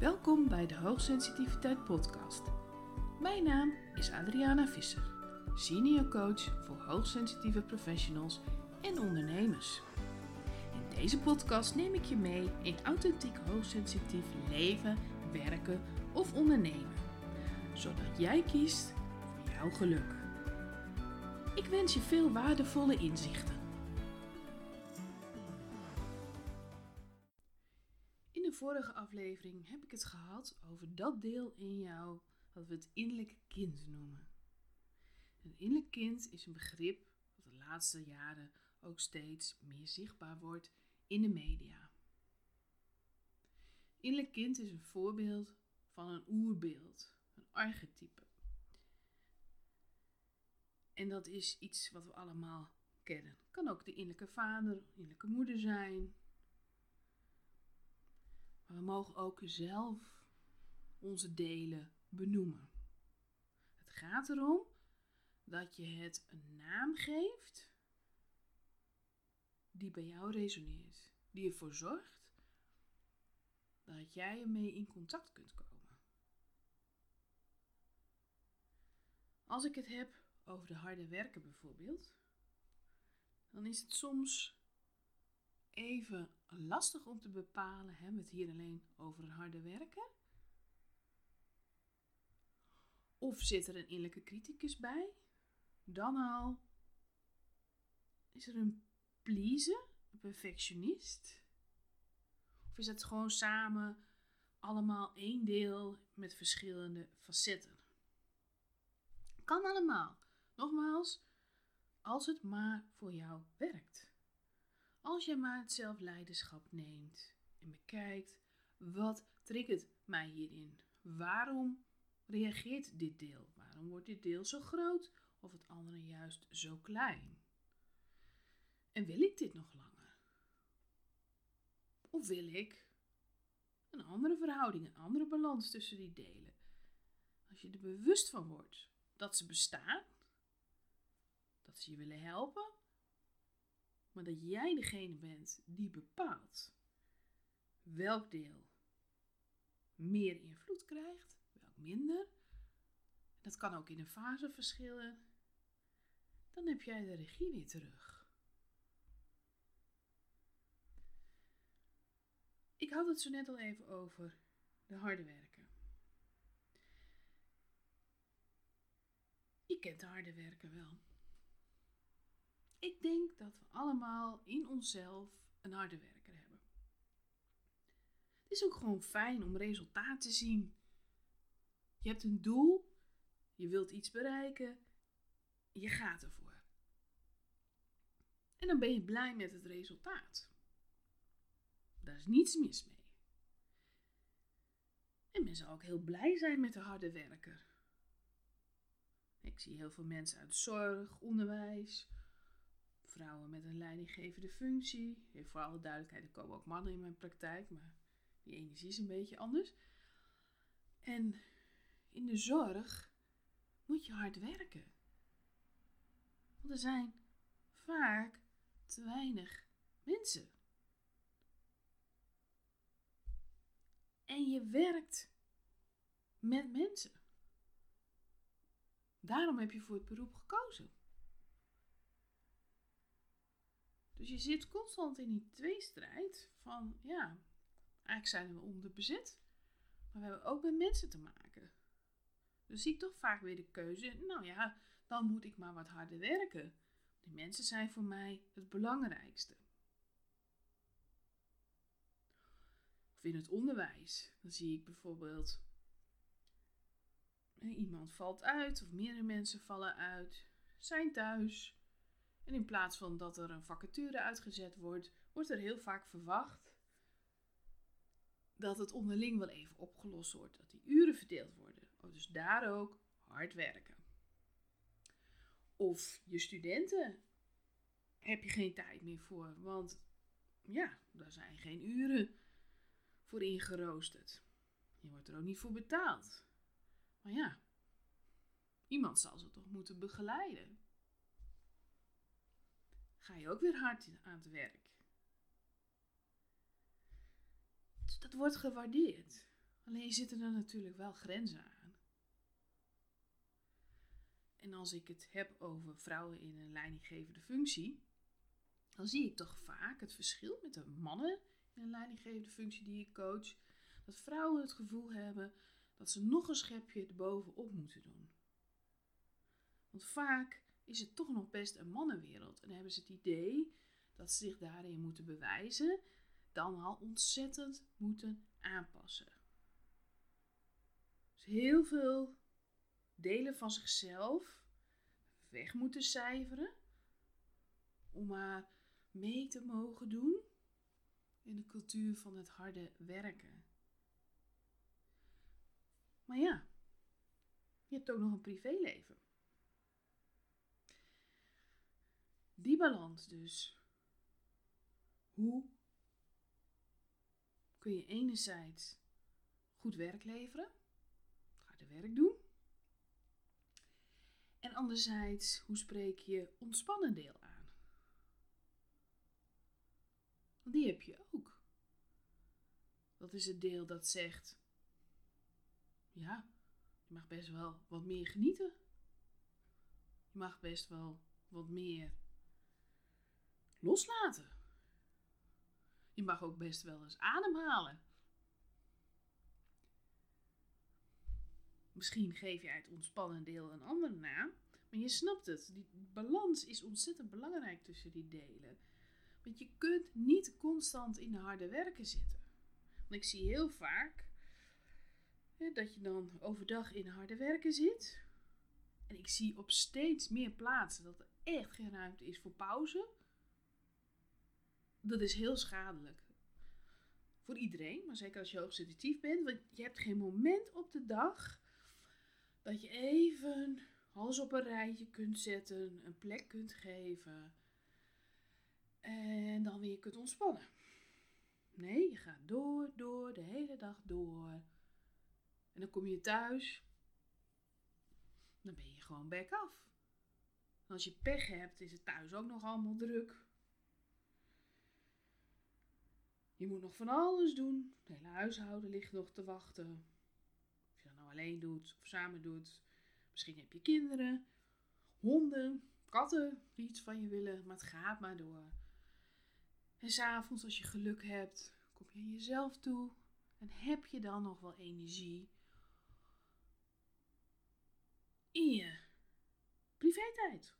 Welkom bij de Hoogsensitiviteit Podcast. Mijn naam is Adriana Visser, senior coach voor hoogsensitieve professionals en ondernemers. In deze podcast neem ik je mee in authentiek hoogsensitief leven, werken of ondernemen, zodat jij kiest voor jouw geluk. Ik wens je veel waardevolle inzichten. Vorige aflevering heb ik het gehad over dat deel in jou wat we het innerlijke kind noemen. Een innerlijk kind is een begrip dat de laatste jaren ook steeds meer zichtbaar wordt in de media. Innerlijk kind is een voorbeeld van een oerbeeld, een archetype. En dat is iets wat we allemaal kennen. Kan ook de innerlijke vader, innerlijke moeder zijn. Maar we mogen ook zelf onze delen benoemen. Het gaat erom dat je het een naam geeft die bij jou resoneert. Die ervoor zorgt dat jij ermee in contact kunt komen. Als ik het heb over de harde werken bijvoorbeeld, dan is het soms even lastig om te bepalen, hebben we hier alleen over harde werken? Of zit er een innerlijke criticus bij? Dan al is er een pleaser, een perfectionist? Of is het gewoon samen allemaal één deel met verschillende facetten? Kan allemaal. Nogmaals, als het maar voor jou werkt. Als je maar het zelfleiderschap neemt en bekijkt, wat triggert mij hierin? Waarom reageert dit deel? Waarom wordt dit deel zo groot of het andere juist zo klein? En wil ik dit nog langer? Of wil ik een andere verhouding, een andere balans tussen die delen? Als je er bewust van wordt dat ze bestaan, dat ze je willen helpen, maar dat jij degene bent die bepaalt welk deel meer invloed krijgt, welk minder. Dat kan ook in een fase verschillen. Dan heb jij de regie weer terug. Ik had het zo net al even over de harde werken. Je kent de harde werken wel. Ik denk dat we allemaal in onszelf een harde werker hebben. Het is ook gewoon fijn om resultaat te zien. Je hebt een doel, je wilt iets bereiken, je gaat ervoor. En dan ben je blij met het resultaat. Daar is niets mis mee. En men zal ook heel blij zijn met de harde werker. Ik zie heel veel mensen uit zorg, onderwijs, vrouwen met een leidinggevende functie. voor alle duidelijkheid, er komen ook mannen in mijn praktijk, maar die energie is een beetje anders. En in de zorg moet je hard werken. Want er zijn vaak te weinig mensen. En je werkt met mensen. Daarom heb je voor het beroep gekozen. Dus je zit constant in die tweestrijd van, ja, eigenlijk zijn we onderbezet, maar we hebben ook met mensen te maken. Dus zie ik toch vaak weer de keuze, nou ja, dan moet ik maar wat harder werken. Die mensen zijn voor mij het belangrijkste. Of in het onderwijs, dan zie ik bijvoorbeeld iemand valt uit of meerdere mensen vallen uit, zijn thuis. En in plaats van dat er een vacature uitgezet wordt, wordt er heel vaak verwacht dat het onderling wel even opgelost wordt, dat die uren verdeeld worden. Oh, dus daar ook hard werken. Of je studenten heb je geen tijd meer voor, want ja, daar zijn geen uren voor ingeroosterd. Je wordt er ook niet voor betaald. Maar ja, iemand zal ze toch moeten begeleiden. Ga je ook weer hard aan het werk. Dus dat wordt gewaardeerd. Alleen zitten er natuurlijk wel grenzen aan. En als ik het heb over vrouwen in een leidinggevende functie, dan zie ik toch vaak het verschil met de mannen in een leidinggevende functie die ik coach. Dat vrouwen het gevoel hebben dat ze nog een schepje erbovenop moeten doen. Want vaak is het toch nog best een mannenwereld en hebben ze het idee dat ze zich daarin moeten bewijzen, dan al ontzettend moeten aanpassen. Dus heel veel delen van zichzelf weg moeten cijferen om maar mee te mogen doen in de cultuur van het harde werken. Maar ja, je hebt ook nog een privéleven. Die balans dus. Hoe kun je enerzijds goed werk leveren, harde werk doen. En anderzijds, hoe spreek je ontspannen deel aan? Die heb je ook. Dat is het deel dat zegt, ja, je mag best wel wat meer genieten. Je mag best wel wat meer loslaten. Je mag ook best wel eens ademhalen. Misschien geef je uit ontspannen deel een andere naam, maar je snapt het. Die balans is ontzettend belangrijk tussen die delen. Want je kunt niet constant in de harde werken zitten. Want ik zie heel vaak hè, dat je dan overdag in harde werken zit. En ik zie op steeds meer plaatsen dat er echt geen ruimte is voor pauze dat is heel schadelijk. Voor iedereen, maar zeker als je hoogsensitief bent. Want je hebt geen moment op de dag dat je even alles op een rijtje kunt zetten, een plek kunt geven en dan weer kunt ontspannen. Nee, je gaat door, door, de hele dag door. En dan kom je thuis, dan ben je gewoon back af. als je pech hebt, is het thuis ook nog allemaal druk. Je moet nog van alles doen. Het hele huishouden ligt nog te wachten. Of je dat nou alleen doet of samen doet. Misschien heb je kinderen, honden, katten die iets van je willen, maar het gaat maar door. En s'avonds, als je geluk hebt, kom je aan jezelf toe en heb je dan nog wel energie in je privé-tijd.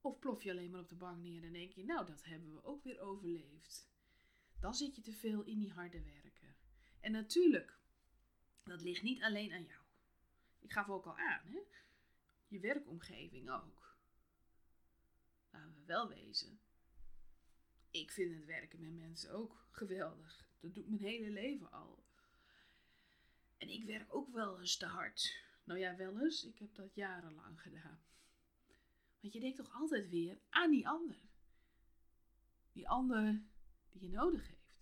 Of plof je alleen maar op de bank neer en denk je, nou, dat hebben we ook weer overleefd dan zit je te veel in die harde werken. En natuurlijk, dat ligt niet alleen aan jou. Ik gaf ook al aan, hè? je werkomgeving ook. Laten we wel wezen. Ik vind het werken met mensen ook geweldig. Dat doet mijn hele leven al. En ik werk ook wel eens te hard. Nou ja, wel eens. Ik heb dat jarenlang gedaan. Want je denkt toch altijd weer aan die ander. Die ander die je nodig heeft.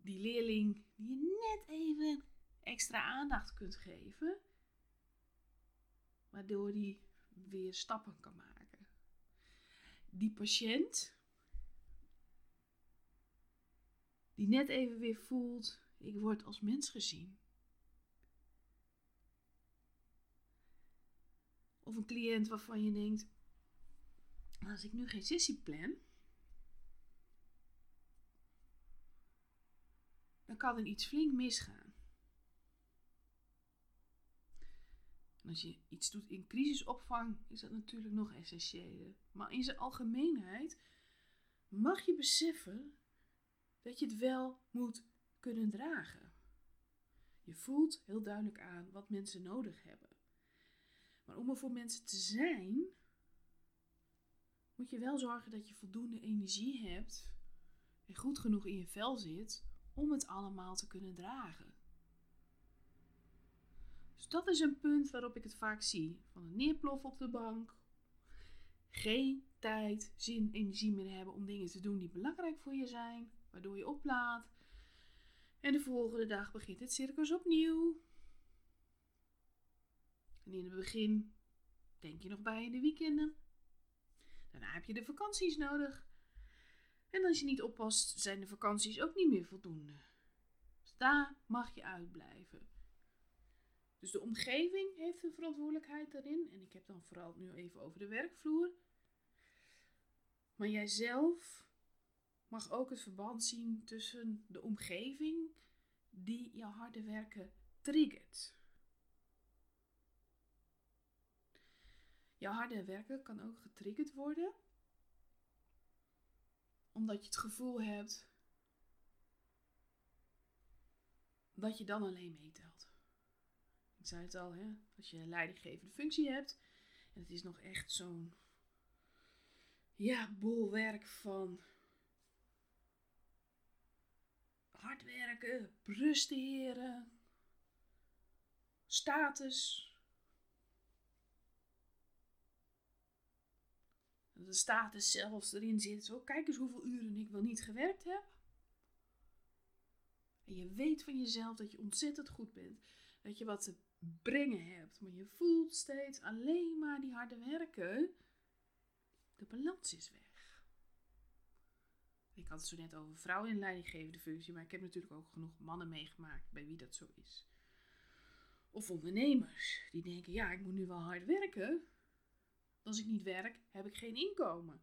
Die leerling die je net even extra aandacht kunt geven, waardoor die weer stappen kan maken. Die patiënt die net even weer voelt, ik word als mens gezien. Of een cliënt waarvan je denkt, als ik nu geen sessie plan, dan kan er iets flink misgaan. Als je iets doet in crisisopvang, is dat natuurlijk nog essentiëler. Maar in zijn algemeenheid mag je beseffen dat je het wel moet kunnen dragen. Je voelt heel duidelijk aan wat mensen nodig hebben. Maar om er voor mensen te zijn, moet je wel zorgen dat je voldoende energie hebt en goed genoeg in je vel zit om het allemaal te kunnen dragen. Dus dat is een punt waarop ik het vaak zie. Van een neerplof op de bank. Geen tijd, zin, energie meer hebben om dingen te doen die belangrijk voor je zijn. Waardoor je oplaat. En de volgende dag begint het circus opnieuw. En in het begin denk je nog bij in de weekenden. Daarna heb je de vakanties nodig. En als je niet oppast, zijn de vakanties ook niet meer voldoende. daar mag je uitblijven. Dus de omgeving heeft een verantwoordelijkheid daarin. En ik heb dan vooral nu even over de werkvloer. Maar jijzelf mag ook het verband zien tussen de omgeving die jouw harde werken triggert. Jouw harde werken kan ook getriggerd worden omdat je het gevoel hebt dat je dan alleen meetelt. Ik zei het al, hè? als je leidinggevende functie hebt en het is nog echt zo'n ja, bolwerk van hard werken, presteren, status. De status zelfs erin zit. Zo, kijk eens hoeveel uren ik wel niet gewerkt heb. En je weet van jezelf dat je ontzettend goed bent. Dat je wat te brengen hebt. Maar je voelt steeds alleen maar die harde werken. De balans is weg. Ik had het zo net over vrouwen in leidinggevende functie, maar ik heb natuurlijk ook genoeg mannen meegemaakt bij wie dat zo is. Of ondernemers die denken: ja, ik moet nu wel hard werken. Als ik niet werk, heb ik geen inkomen.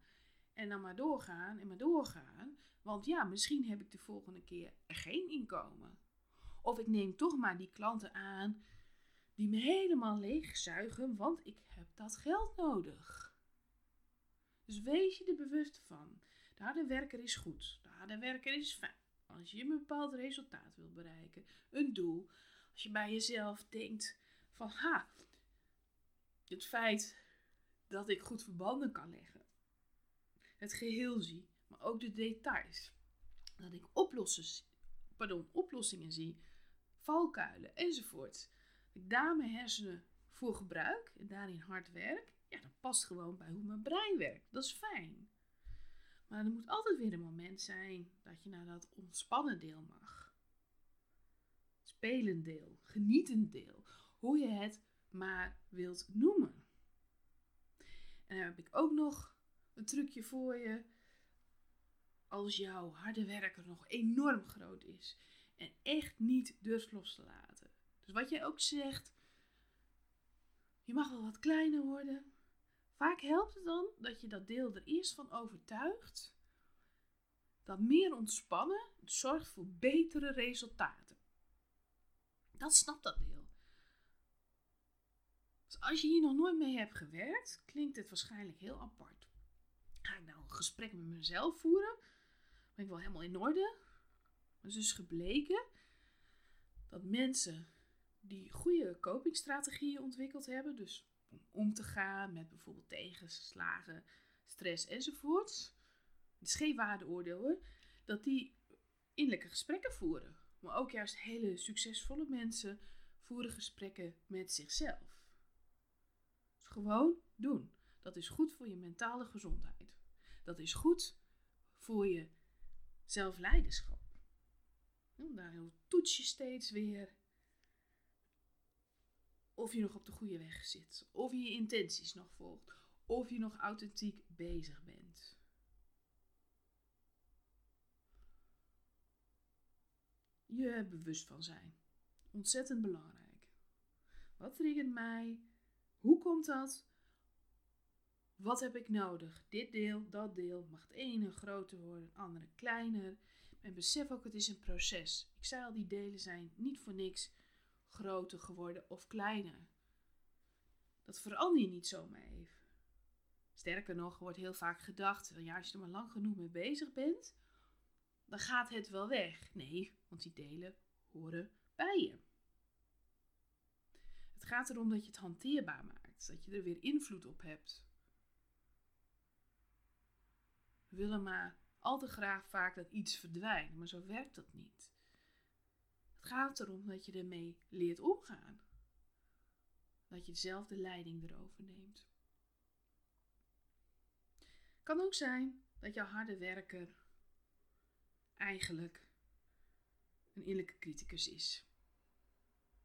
En dan maar doorgaan en maar doorgaan. Want ja, misschien heb ik de volgende keer geen inkomen. Of ik neem toch maar die klanten aan die me helemaal leegzuigen, want ik heb dat geld nodig. Dus wees je er bewust van. De harde werker is goed. De harde werker is fijn. Als je een bepaald resultaat wil bereiken, een doel. Als je bij jezelf denkt van ha, het feit dat ik goed verbanden kan leggen. Het geheel zie, maar ook de details. Dat ik pardon, oplossingen zie, valkuilen enzovoort. Ik daar mijn hersenen voor gebruik en daarin hard werk. Ja, dat past gewoon bij hoe mijn brein werkt. Dat is fijn. Maar er moet altijd weer een moment zijn dat je naar dat ontspannen deel mag. Spelend deel, genietend deel, hoe je het maar wilt noemen. En dan heb ik ook nog een trucje voor je. Als jouw harde werker nog enorm groot is en echt niet durft los te laten. Dus wat jij ook zegt, je mag wel wat kleiner worden, Vaak helpt het dan dat je dat deel er eerst van overtuigt dat meer ontspannen zorgt voor betere resultaten. Dat snapt dat deel. Als je hier nog nooit mee hebt gewerkt, klinkt het waarschijnlijk heel apart. Ga ik nou een gesprek met mezelf voeren? Ben ik wel helemaal in orde? Het is dus gebleken dat mensen die goede copingstrategieën ontwikkeld hebben, dus om om te gaan met bijvoorbeeld tegenslagen, stress enzovoorts. Het is geen waardeoordeel hoor. Dat die innerlijke gesprekken voeren. Maar ook juist hele succesvolle mensen voeren gesprekken met zichzelf. Gewoon doen. Dat is goed voor je mentale gezondheid. Dat is goed voor je zelfleiderschap. Daar toets je steeds weer of je nog op de goede weg zit, of je je intenties nog volgt, of je nog authentiek bezig bent. Je bewust van zijn. Ontzettend belangrijk. Wat triggert mij? Hoe komt dat? Wat heb ik nodig? Dit deel, dat deel. Mag het ene groter worden, het andere kleiner. En besef ook, het is een proces. Ik zei al, die delen zijn niet voor niks groter geworden of kleiner. Dat verander je niet zomaar even. Sterker nog, wordt heel vaak gedacht: ja, als je er maar lang genoeg mee bezig bent, dan gaat het wel weg. Nee, want die delen horen bij je. Het gaat erom dat je het hanteerbaar maakt, dat je er weer invloed op hebt. We willen maar al te graag vaak dat iets verdwijnt, maar zo werkt dat niet gaat erom dat je ermee leert omgaan. Dat je zelf de leiding erover neemt. Kan ook zijn dat jouw harde werker eigenlijk een innerlijke criticus is.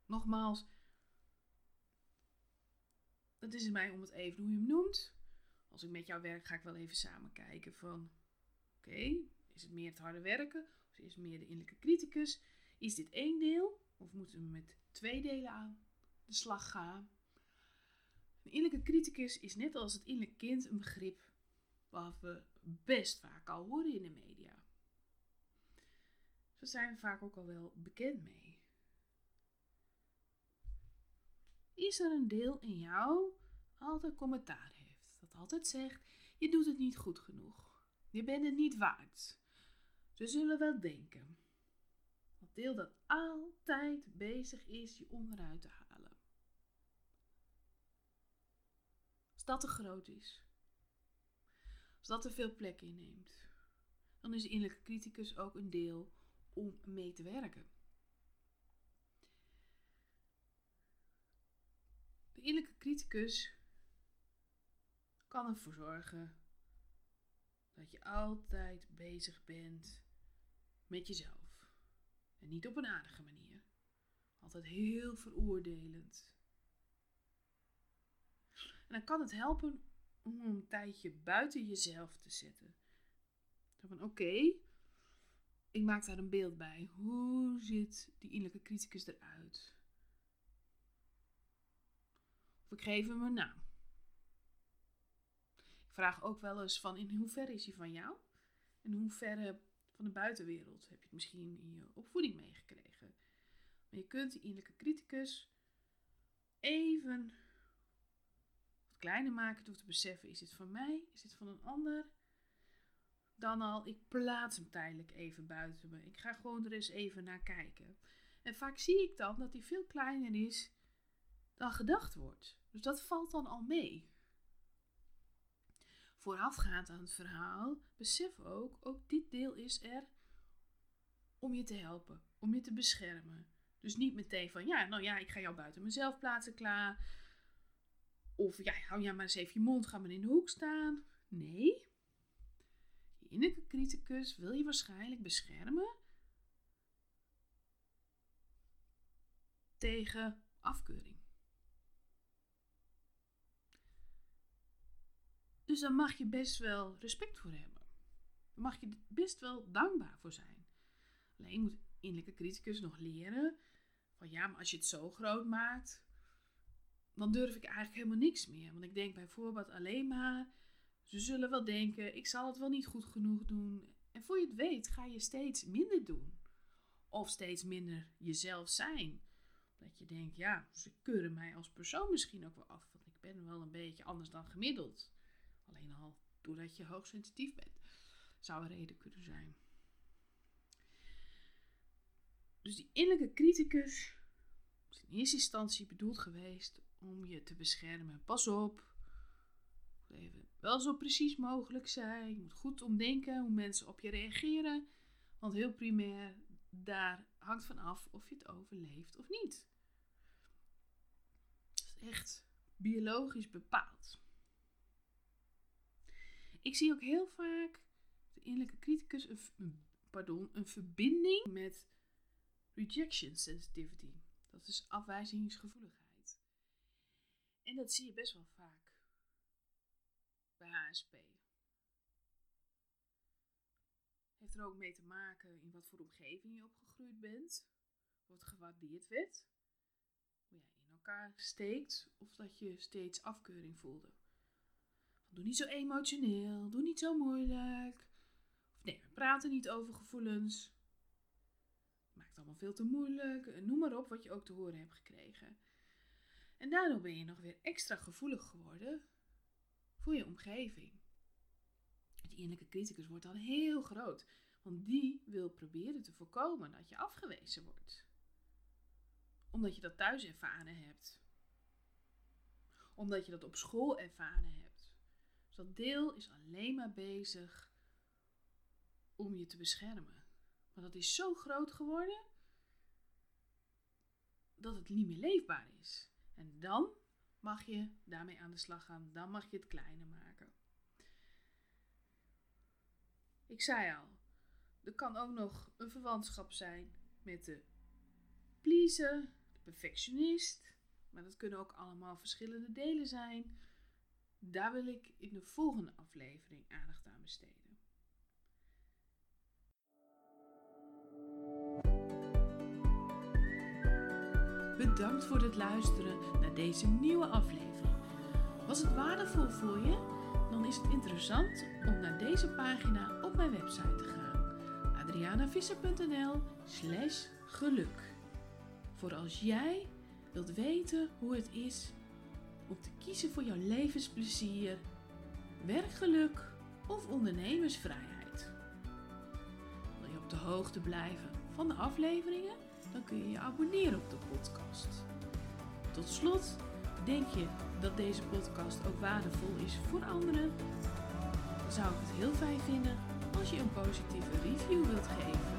Nogmaals, het is mij om het even hoe je hem noemt. Als ik met jou werk, ga ik wel even samen kijken van, oké, is het meer het harde werken of is het meer de innerlijke criticus? Is dit één deel of moeten we met twee delen aan de slag gaan? Een innerlijke criticus is net als het innerlijke kind een begrip wat we best vaak al horen in de media. Daar zijn we vaak ook al wel bekend mee. Is er een deel in jou altijd commentaar heeft, dat altijd zegt: je doet het niet goed genoeg, je bent het niet waard. Ze zullen wel denken. Dat deel dat altijd bezig is je onderuit te halen. Als dat te groot is, als dat te veel plek inneemt, dan is de innerlijke criticus ook een deel om mee te werken. De innerlijke criticus kan ervoor zorgen dat je altijd bezig bent met jezelf. En niet op een aardige manier. Altijd heel veroordelend. En dan kan het helpen om een tijdje buiten jezelf te zetten. van oké, ik maak daar een beeld bij. Hoe ziet die innerlijke criticus eruit? Ik geef hem een naam. Ik vraag ook wel eens van in hoeverre is hij van jou? In hoeverre van de buitenwereld heb je het misschien in je opvoeding meegekregen? Maar je kunt die innerlijke criticus even wat kleiner maken door te beseffen: is dit van mij? Is dit van een ander? Dan al, ik plaats hem tijdelijk even buiten me. Ik ga gewoon er eens even naar kijken. En vaak zie ik dan dat hij veel kleiner is dan gedacht wordt. Dus dat valt dan al mee. Voorafgaand aan het verhaal, besef ook, ook dit deel is er om je te helpen, om je te beschermen. Dus niet meteen van, ja, nou ja, ik ga jou buiten mezelf plaatsen, klaar. Of ja, hou jij maar eens even je mond, ga maar in de hoek staan. Nee. Je innerlijke criticus wil je waarschijnlijk beschermen tegen afkeuring. Dus daar mag je best wel respect voor hebben. Daar mag je best wel dankbaar voor zijn. Alleen moet innerlijke criticus nog leren van ja, maar als je het zo groot maakt, dan durf ik eigenlijk helemaal niks meer. Want ik denk bijvoorbeeld alleen maar, ze zullen wel denken, ik zal het wel niet goed genoeg doen. En voor je het weet, ga je steeds minder doen. Of steeds minder jezelf zijn. Dat je denkt, ja, ze keuren mij als persoon misschien ook wel af. Want ik ben wel een beetje anders dan gemiddeld. Alleen al doordat je hoogsensitief bent, zou een reden kunnen zijn. Dus die innerlijke criticus is in eerste instantie bedoeld geweest om je te beschermen. Pas op, even wel zo precies mogelijk zijn. Je moet goed omdenken hoe mensen op je reageren. Want heel primair, daar hangt van af of je het overleeft of niet. Dat is echt biologisch bepaald. Ik zie ook heel vaak de innerlijke criticus een, pardon, een verbinding met rejection sensitivity. Dat is afwijzingsgevoeligheid. En dat zie je best wel vaak bij HSP. Heeft er ook mee te maken in wat voor omgeving je opgegroeid bent, wat gewaardeerd werd, hoe jij in elkaar steekt of dat je steeds afkeuring voelde. Doe niet zo emotioneel, doe niet zo moeilijk. Of nee, we praten niet over gevoelens. Maakt allemaal veel te moeilijk. Noem maar op wat je ook te horen hebt gekregen. En daardoor ben je nog weer extra gevoelig geworden voor je omgeving. Die innerlijke criticus wordt dan heel groot, want die wil proberen te voorkomen dat je afgewezen wordt. Omdat je dat thuis ervaren hebt. Omdat je dat op school ervaren hebt. Dus dat deel is alleen maar bezig om je te beschermen. Maar dat is zo groot geworden dat het niet meer leefbaar is. En dan mag je daarmee aan de slag gaan. Dan mag je het kleiner maken. Ik zei al, er kan ook nog een verwantschap zijn met de pleaser, de perfectionist. Maar dat kunnen ook allemaal verschillende delen zijn. Daar wil ik in de volgende aflevering aandacht aan besteden. bedankt voor het luisteren naar deze nieuwe aflevering. Was het waardevol voor je? Dan is het interessant om naar deze pagina op mijn website te gaan. adrianavisser.nl slash geluk. Voor als jij wilt weten hoe het is om te kiezen voor jouw levensplezier, werkgeluk of ondernemersvrijheid. Wil je op de hoogte blijven van de afleveringen? Dan kun je je abonneren op de podcast. Tot slot, denk je dat deze podcast ook waardevol is voor anderen? Dan zou ik het heel fijn vinden als je een positieve review wilt geven.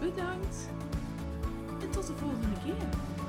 Bedankt en tot de volgende keer.